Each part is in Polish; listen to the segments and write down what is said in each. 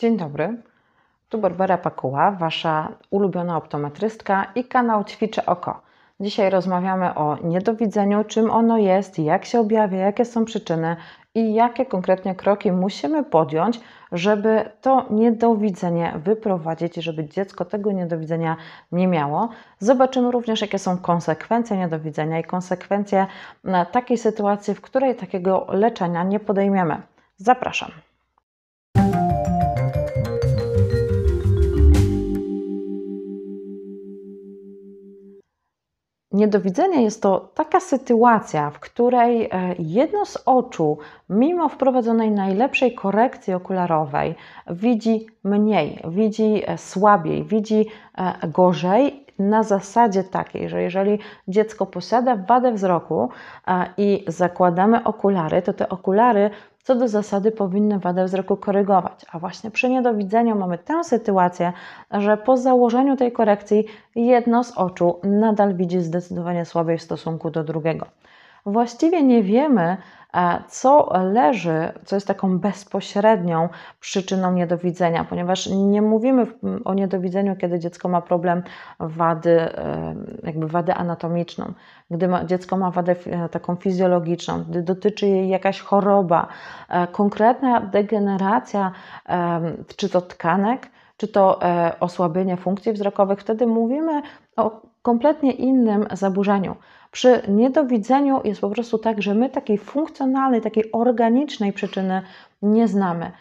Dzień dobry, tu Barbara Pakuła, Wasza ulubiona optometrystka i kanał Ćwiczę Oko. Dzisiaj rozmawiamy o niedowidzeniu, czym ono jest, jak się objawia, jakie są przyczyny i jakie konkretnie kroki musimy podjąć, żeby to niedowidzenie wyprowadzić, żeby dziecko tego niedowidzenia nie miało. Zobaczymy również, jakie są konsekwencje niedowidzenia i konsekwencje takiej sytuacji, w której takiego leczenia nie podejmiemy. Zapraszam. Niedowidzenie jest to taka sytuacja, w której e, jedno z oczu, mimo wprowadzonej najlepszej korekcji okularowej, widzi mniej, widzi e, słabiej, widzi e, gorzej na zasadzie takiej, że jeżeli dziecko posiada wadę wzroku i zakładamy okulary, to te okulary co do zasady powinny wadę wzroku korygować. A właśnie przy niedowidzeniu mamy tę sytuację, że po założeniu tej korekcji jedno z oczu nadal widzi zdecydowanie słabiej w stosunku do drugiego. Właściwie nie wiemy, co leży, co jest taką bezpośrednią przyczyną niedowidzenia, ponieważ nie mówimy o niedowidzeniu, kiedy dziecko ma problem wady, e, jakby wadę anatomiczną, gdy ma, dziecko ma wadę e, taką fizjologiczną, gdy dotyczy jej jakaś choroba, konkretna degeneracja, czy to tkanek, czy to osłabienie funkcji wzrokowych, wtedy mówimy o kompletnie innym zaburzeniu. Przy niedowidzeniu jest po prostu tak, że my takiej funkcjonalnej, takiej organicznej przyczyny nie znamy.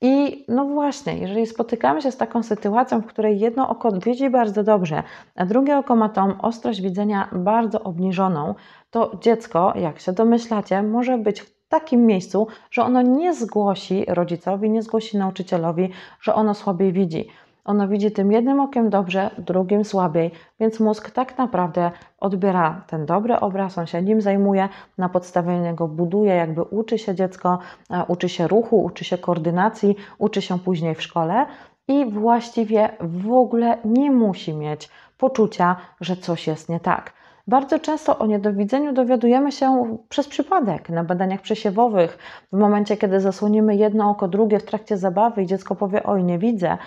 I no właśnie, jeżeli spotykamy się z taką sytuacją, w której jedno oko widzi bardzo dobrze, a drugie oko ma tą ostrość widzenia bardzo obniżoną, to dziecko, jak się domyślacie, może być w takim miejscu, że ono nie zgłosi rodzicowi, nie zgłosi nauczycielowi, że ono słabiej widzi. Ono widzi tym jednym okiem dobrze, drugim słabiej, więc mózg tak naprawdę odbiera ten dobry obraz, on się nim zajmuje, na podstawie niego buduje, jakby uczy się dziecko, e, uczy się ruchu, uczy się koordynacji, uczy się później w szkole i właściwie w ogóle nie musi mieć poczucia, że coś jest nie tak. Bardzo często o niedowidzeniu dowiadujemy się przez przypadek na badaniach przesiewowych. W momencie, kiedy zasłonimy jedno oko, drugie w trakcie zabawy i dziecko powie: Oj, nie widzę.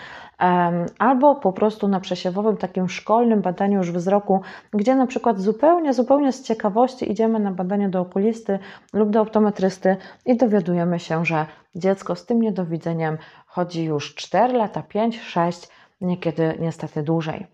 Albo po prostu na przesiewowym, takim szkolnym badaniu już wzroku, gdzie na przykład zupełnie, zupełnie z ciekawości idziemy na badanie do okulisty lub do optometrysty i dowiadujemy się, że dziecko z tym niedowidzeniem chodzi już 4 lata, 5, 6, niekiedy niestety dłużej.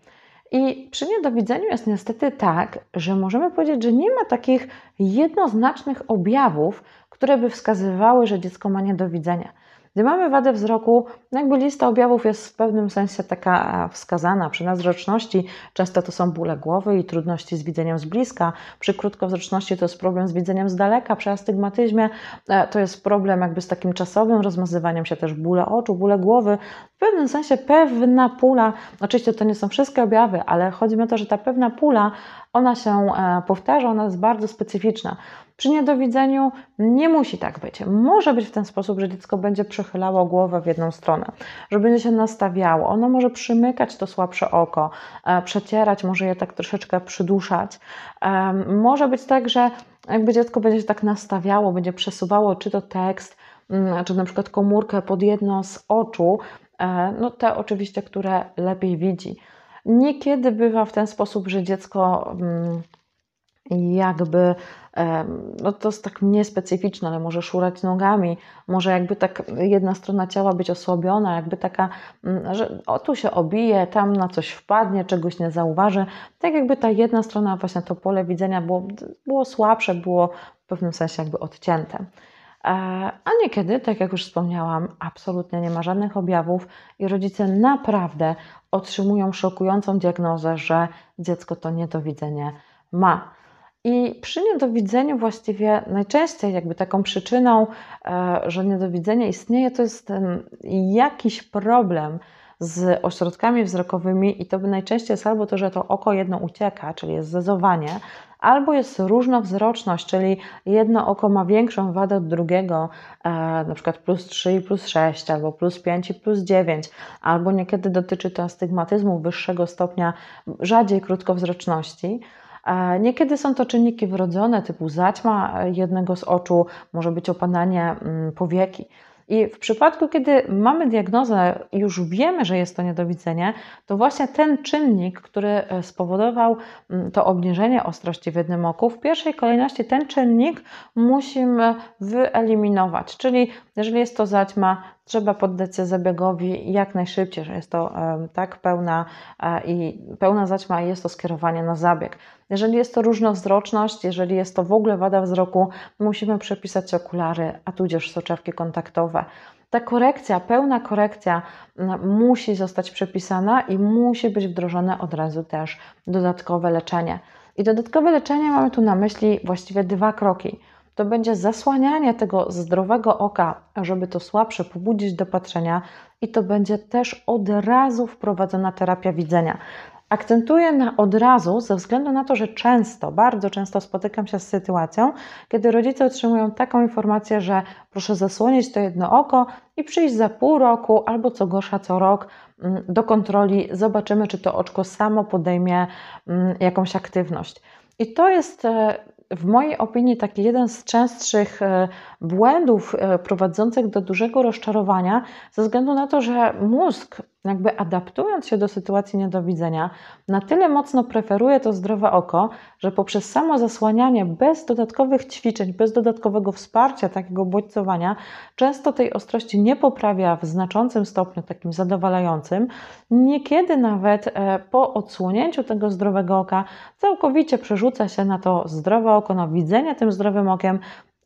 I przy niedowidzeniu jest niestety tak, że możemy powiedzieć, że nie ma takich jednoznacznych objawów, które by wskazywały, że dziecko ma niedowidzenie. Gdy mamy wadę wzroku, no jakby lista objawów jest w pewnym sensie taka e, wskazana. Przy nazroczności często to są bóle głowy i trudności z widzeniem z bliska. Przy krótkowzroczności to jest problem z widzeniem z daleka. Przy astygmatyzmie e, to jest problem jakby z takim czasowym rozmazywaniem się też bóle oczu, bóle głowy. W pewnym sensie pewna pula, oczywiście to nie są wszystkie objawy, ale chodzi mi o to, że ta pewna pula, ona się e, powtarza, ona jest bardzo specyficzna. Przy niedowidzeniu nie musi tak być. Może być w ten sposób, że dziecko będzie przechylało głowę w jedną stronę, że będzie się nastawiało. Ono może przymykać to słabsze oko, e, przecierać, może je tak troszeczkę przyduszać. Może być tak, że jakby dziecko będzie się tak nastawiało, będzie przesuwało czy to tekst, mm, czy na przykład komórkę pod jedno z oczu, e, no te oczywiście, które lepiej widzi. Niekiedy bywa w ten sposób, że dziecko mm, jakby, no to jest tak niespecyficzne, ale może szurać nogami, może jakby tak jedna strona ciała być osłabiona, jakby taka, mm, że o tu się obije, tam na coś wpadnie, czegoś nie zauważy, tak jakby ta jedna strona, właśnie to pole widzenia było, było słabsze, było w pewnym sensie jakby odcięte. E, a niekiedy, tak jak już wspomniałam, absolutnie nie ma żadnych objawów i rodzice naprawdę otrzymują szokującą diagnozę, że dziecko to niedowidzenie ma. I przy niedowidzeniu właściwie najczęściej jakby taką przyczyną, e, że niedowidzenie istnieje, to jest jakiś problem z ośrodkami wzrokowymi i to by najczęściej jest albo to, że to oko jedno ucieka, czyli jest zezowanie, albo jest różnowzroczność, czyli jedno oko ma większą wadę od drugiego, e, na przykład plus 3 i plus 6, albo plus 5 i plus 9, albo niekiedy dotyczy to astygmatyzmu wyższego stopnia, rzadziej krótkowzroczności. Niekiedy są to czynniki wrodzone, typu zaćma jednego z oczu, może być opadanie mm, powieki. I w przypadku, kiedy mamy diagnozę i już wiemy, że jest to niedowidzenie, to właśnie ten czynnik, który e, spowodował mm, to obniżenie ostrości w jednym oku, w pierwszej kolejności ten czynnik musimy wyeliminować. Czyli jeżeli jest to zaćma, trzeba poddać się zabiegowi jak najszybciej, że jest to tak pełna e, i pełna zaćma i jest to skierowanie na zabieg. Jeżeli jest to różnowzroczność, jeżeli jest to w ogóle wada wzroku, musimy przepisać okulary, a tudzież soczewki kontaktowe. Ta korekcja, pełna korekcja musi zostać przepisana i musi być wdrożone od razu też dodatkowe leczenie. I dodatkowe leczenie mamy tu na myśli właściwie dwa kroki to będzie zasłanianie tego zdrowego oka, żeby to słabsze pobudzić do patrzenia, i to będzie też od razu wprowadzona terapia widzenia. Akcentuję na od razu ze względu na to, że często, bardzo często spotykam się z sytuacją, kiedy rodzice otrzymują taką informację, że proszę zasłonić to jedno oko i przyjść za pół roku albo co gorsza co rok mm, do kontroli. Zobaczymy, czy to oczko samo podejmie mm, jakąś aktywność. I to jest e, w mojej opinii taki jeden z częstszych e, błędów e, prowadzących do dużego rozczarowania, ze względu na to, że mózg jakby adaptując się do sytuacji niedowidzenia, na tyle mocno preferuje to zdrowe oko, że poprzez samo zasłanianie bez dodatkowych ćwiczeń, bez dodatkowego wsparcia, takiego bodźcowania, często tej ostrości nie poprawia w znaczącym stopniu, takim zadowalającym. Niekiedy nawet e, po odsłonięciu tego zdrowego oka całkowicie przerzuca się na to zdrowe oko, na widzenie tym zdrowym okiem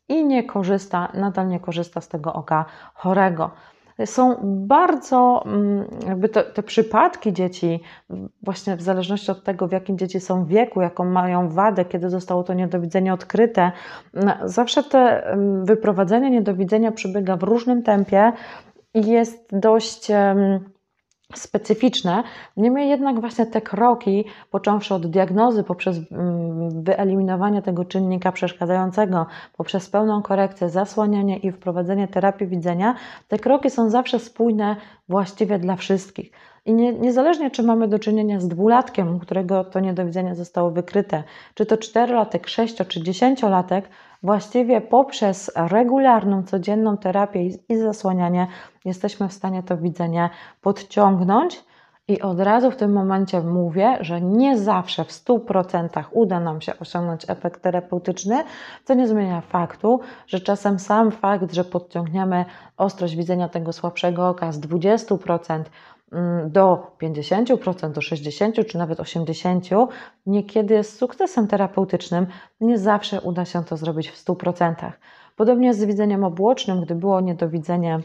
i nie korzysta, nadal nie korzysta z tego oka chorego są bardzo, mm, jakby te, te, przypadki dzieci, właśnie w zależności od tego, w jakim dzieci są wieku, jaką mają wadę, kiedy zostało to niedowidzenie odkryte, zawsze te mm, wyprowadzenie niedowidzenia przebiega w różnym tempie i jest dość specyficzne. Niemniej jednak właśnie te kroki, począwszy od diagnozy, poprzez mm, wyeliminowanie tego czynnika przeszkadzającego, poprzez pełną korekcję, zasłanianie i wprowadzenie terapii widzenia, te kroki są zawsze spójne właściwie dla wszystkich. I nie, niezależnie, czy mamy do czynienia z dwulatkiem, u którego to niedowidzenie zostało wykryte, czy to czterolatek, sześcio czy dziesięciolatek, właściwie poprzez regularną, codzienną terapię i zasłanianie jesteśmy w stanie to widzenie podciągnąć. I od razu w tym momencie mówię, że nie zawsze w 100% uda nam się osiągnąć efekt terapeutyczny, co nie zmienia faktu, że czasem sam fakt, że podciągniemy ostrość widzenia tego słabszego oka z 20% Mm, do 50%, do 60% czy nawet 80%, niekiedy z sukcesem terapeutycznym, nie zawsze uda się to zrobić w 100%. Podobnie z widzeniem obłocznym, gdy było niedowidzenie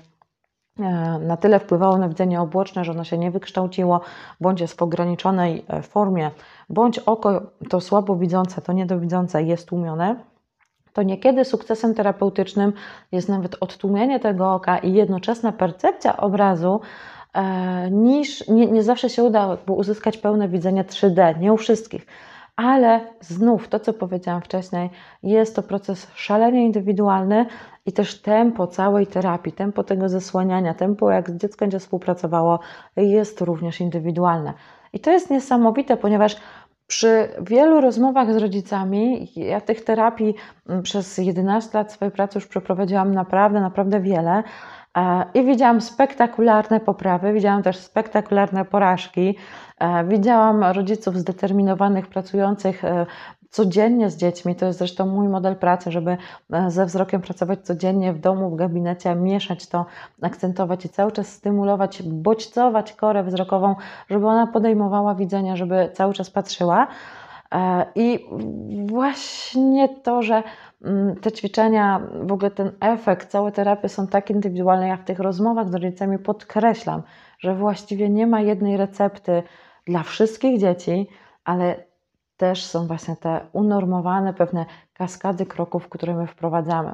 e, na tyle wpływało na widzenie obłoczne, że ono się nie wykształciło, bądź jest w ograniczonej e, formie, bądź oko to słabo widzące, to niedowidzące jest tłumione, to niekiedy sukcesem terapeutycznym jest nawet odtłumienie tego oka i jednoczesna percepcja obrazu, niż nie, nie zawsze się uda uzyskać pełne widzenie 3D, nie u wszystkich. Ale znów to, co powiedziałam wcześniej, jest to proces szalenie indywidualny i też tempo całej terapii, tempo tego zasłaniania, tempo jak dziecko będzie współpracowało, jest również indywidualne. I to jest niesamowite, ponieważ przy wielu rozmowach z rodzicami, ja tych terapii mm, przez 11 lat swojej pracy już przeprowadziłam naprawdę, naprawdę wiele. E, I widziałam spektakularne poprawy, widziałam też spektakularne porażki. E, widziałam rodziców zdeterminowanych, pracujących e, codziennie z dziećmi. To jest zresztą mój model pracy, żeby ze wzrokiem pracować codziennie w domu, w gabinecie, mieszać to, akcentować i cały czas stymulować, bodźcować korę wzrokową, żeby ona podejmowała widzenia, żeby cały czas patrzyła. I właśnie to, że te ćwiczenia, w ogóle ten efekt, całe terapie są tak indywidualne. Ja w tych rozmowach z rodzicami podkreślam, że właściwie nie ma jednej recepty dla wszystkich dzieci, ale też są właśnie te unormowane pewne kaskady kroków, które my wprowadzamy.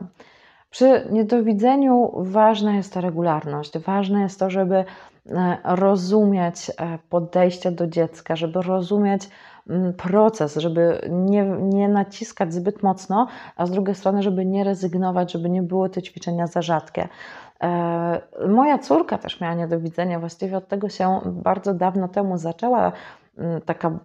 Przy niedowidzeniu ważna jest ta regularność, ważne jest to, żeby e, rozumieć e, podejście do dziecka, żeby rozumieć Mm, proces, żeby nie, nie naciskać zbyt mocno, a z drugiej strony, żeby nie rezygnować, żeby nie były te ćwiczenia za rzadkie. E, moja córka też miała niedowidzenie, właściwie od tego się bardzo dawno temu zaczęła mm, taka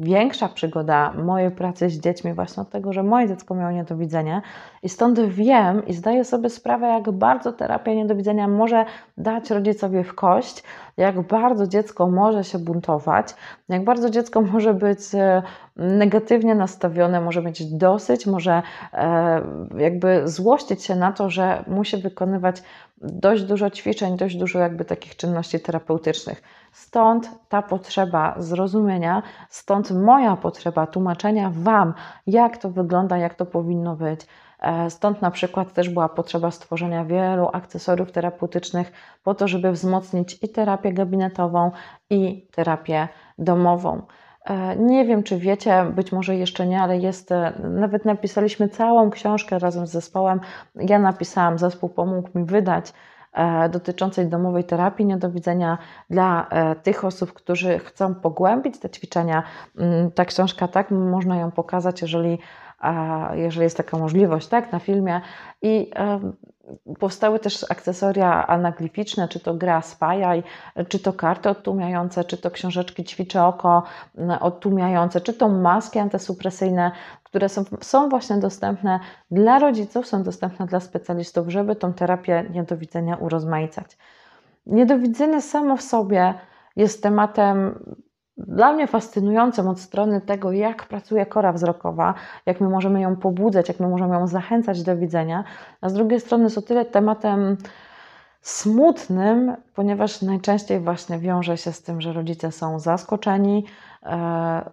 większa przygoda mojej pracy z dziećmi właśnie od tego, że moje dziecko miało niedowidzenie i stąd wiem i zdaję sobie sprawę, jak bardzo terapia niedowidzenia może dać rodzicowi w kość, jak bardzo dziecko może się buntować, jak bardzo dziecko może być e, negatywnie nastawione, może mieć dosyć, może e, jakby złościć się na to, że musi wykonywać dość dużo ćwiczeń, dość dużo jakby takich czynności terapeutycznych. Stąd ta potrzeba zrozumienia, stąd moja potrzeba tłumaczenia Wam, jak to wygląda, jak to powinno być. E, stąd na przykład też była potrzeba stworzenia wielu akcesoriów terapeutycznych po to, żeby wzmocnić i terapię gabinetową, i terapię domową. E, nie wiem, czy wiecie, być może jeszcze nie, ale jest, e, nawet napisaliśmy całą książkę razem z zespołem. Ja napisałam, zespół pomógł mi wydać E, dotyczącej domowej terapii niedowidzenia dla tych osób, którzy chcą pogłębić te ćwiczenia. Mm, ta książka, tak, można ją pokazać, jeżeli, jeżeli jest taka możliwość, tak, na filmie. I Powstały też akcesoria anaglificzne, czy to gra Spajaj, czy to karty odtłumiające, czy to książeczki Ćwiczę oko mm, odtłumiające, czy to maski antysupresyjne, które są, są właśnie dostępne dla rodziców, są dostępne dla specjalistów, żeby tą terapię niedowidzenia urozmaicać. Niedowidzenie samo w sobie jest tematem dla mnie fascynującym od strony tego, jak pracuje kora wzrokowa, jak my możemy ją pobudzać, jak my możemy ją zachęcać do widzenia, a z drugiej strony jest o tyle tematem smutnym, ponieważ najczęściej właśnie wiąże się z tym, że rodzice są zaskoczeni e,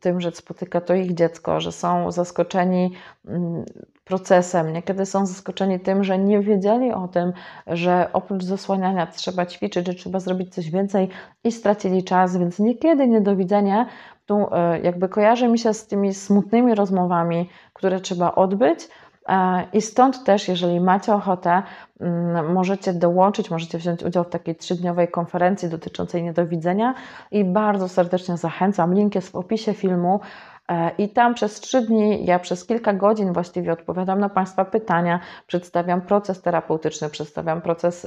tym, że spotyka to ich dziecko, że są zaskoczeni mm, procesem, niekiedy są zaskoczeni tym, że nie wiedzieli o tym, że oprócz zasłaniania trzeba ćwiczyć, że trzeba zrobić coś więcej i stracili czas, więc niekiedy niedowidzenie tu e, jakby kojarzy mi się z tymi smutnymi rozmowami, które trzeba odbyć, E, I stąd też, jeżeli macie ochotę, mm, możecie dołączyć, możecie wziąć udział w takiej trzydniowej konferencji dotyczącej niedowidzenia i bardzo serdecznie zachęcam. Link jest w opisie filmu. E, I tam przez trzy dni, ja przez kilka godzin właściwie odpowiadam na Państwa pytania, przedstawiam proces terapeutyczny, przedstawiam proces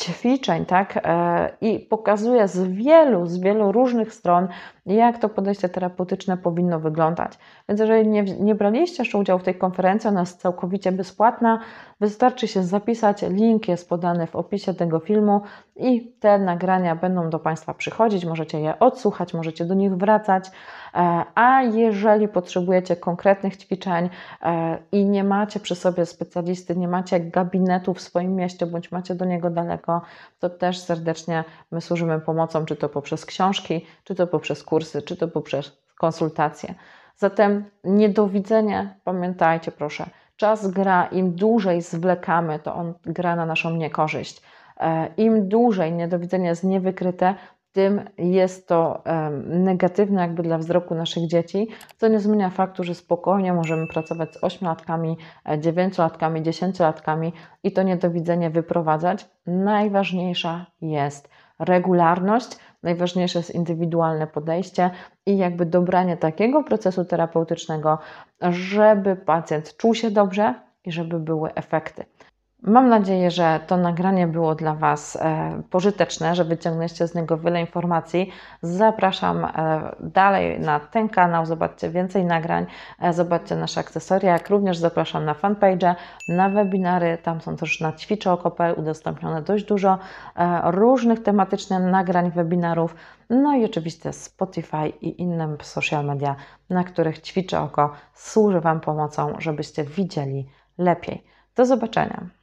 ćwiczeń, tak? E, I pokazuję z wielu, z wielu różnych stron, jak to podejście terapeutyczne powinno wyglądać. Więc jeżeli nie, nie braliście jeszcze udziału w tej konferencji, ona jest całkowicie bezpłatna, wystarczy się zapisać, link jest podany w opisie tego filmu i te nagrania będą do Państwa przychodzić, możecie je odsłuchać, możecie do nich wracać. E, a jeżeli potrzebujecie konkretnych ćwiczeń e, i nie macie przy sobie specjalisty, nie macie gabinetu w swoim mieście, bądź macie do niego daleko, to też serdecznie my służymy pomocą, czy to poprzez książki, czy to poprzez kursy, czy to poprzez konsultacje. Zatem niedowidzenie, pamiętajcie proszę, czas gra, im dłużej zwlekamy, to on gra na naszą niekorzyść. E, Im dłużej niedowidzenie jest niewykryte, tym jest to negatywne jakby dla wzroku naszych dzieci, co nie zmienia faktu, że spokojnie możemy pracować z 8-latkami, 9-latkami, 10-latkami i to niedowidzenie wyprowadzać. Najważniejsza jest regularność, najważniejsze jest indywidualne podejście i jakby dobranie takiego procesu terapeutycznego, żeby pacjent czuł się dobrze i żeby były efekty. Mam nadzieję, że to nagranie było dla Was e, pożyteczne, że wyciągnęliście z niego wiele informacji. Zapraszam e, dalej na ten kanał, zobaczcie więcej nagrań, e, zobaczcie nasze akcesoria, jak również zapraszam na fanpage, na webinary, tam są też na ćwiczę.pl udostępnione dość dużo różnych tematycznych nagrań, webinarów, no i oczywiście Spotify i inne social media, na których ćwiczę oko służy Wam pomocą, żebyście widzieli lepiej. Do zobaczenia.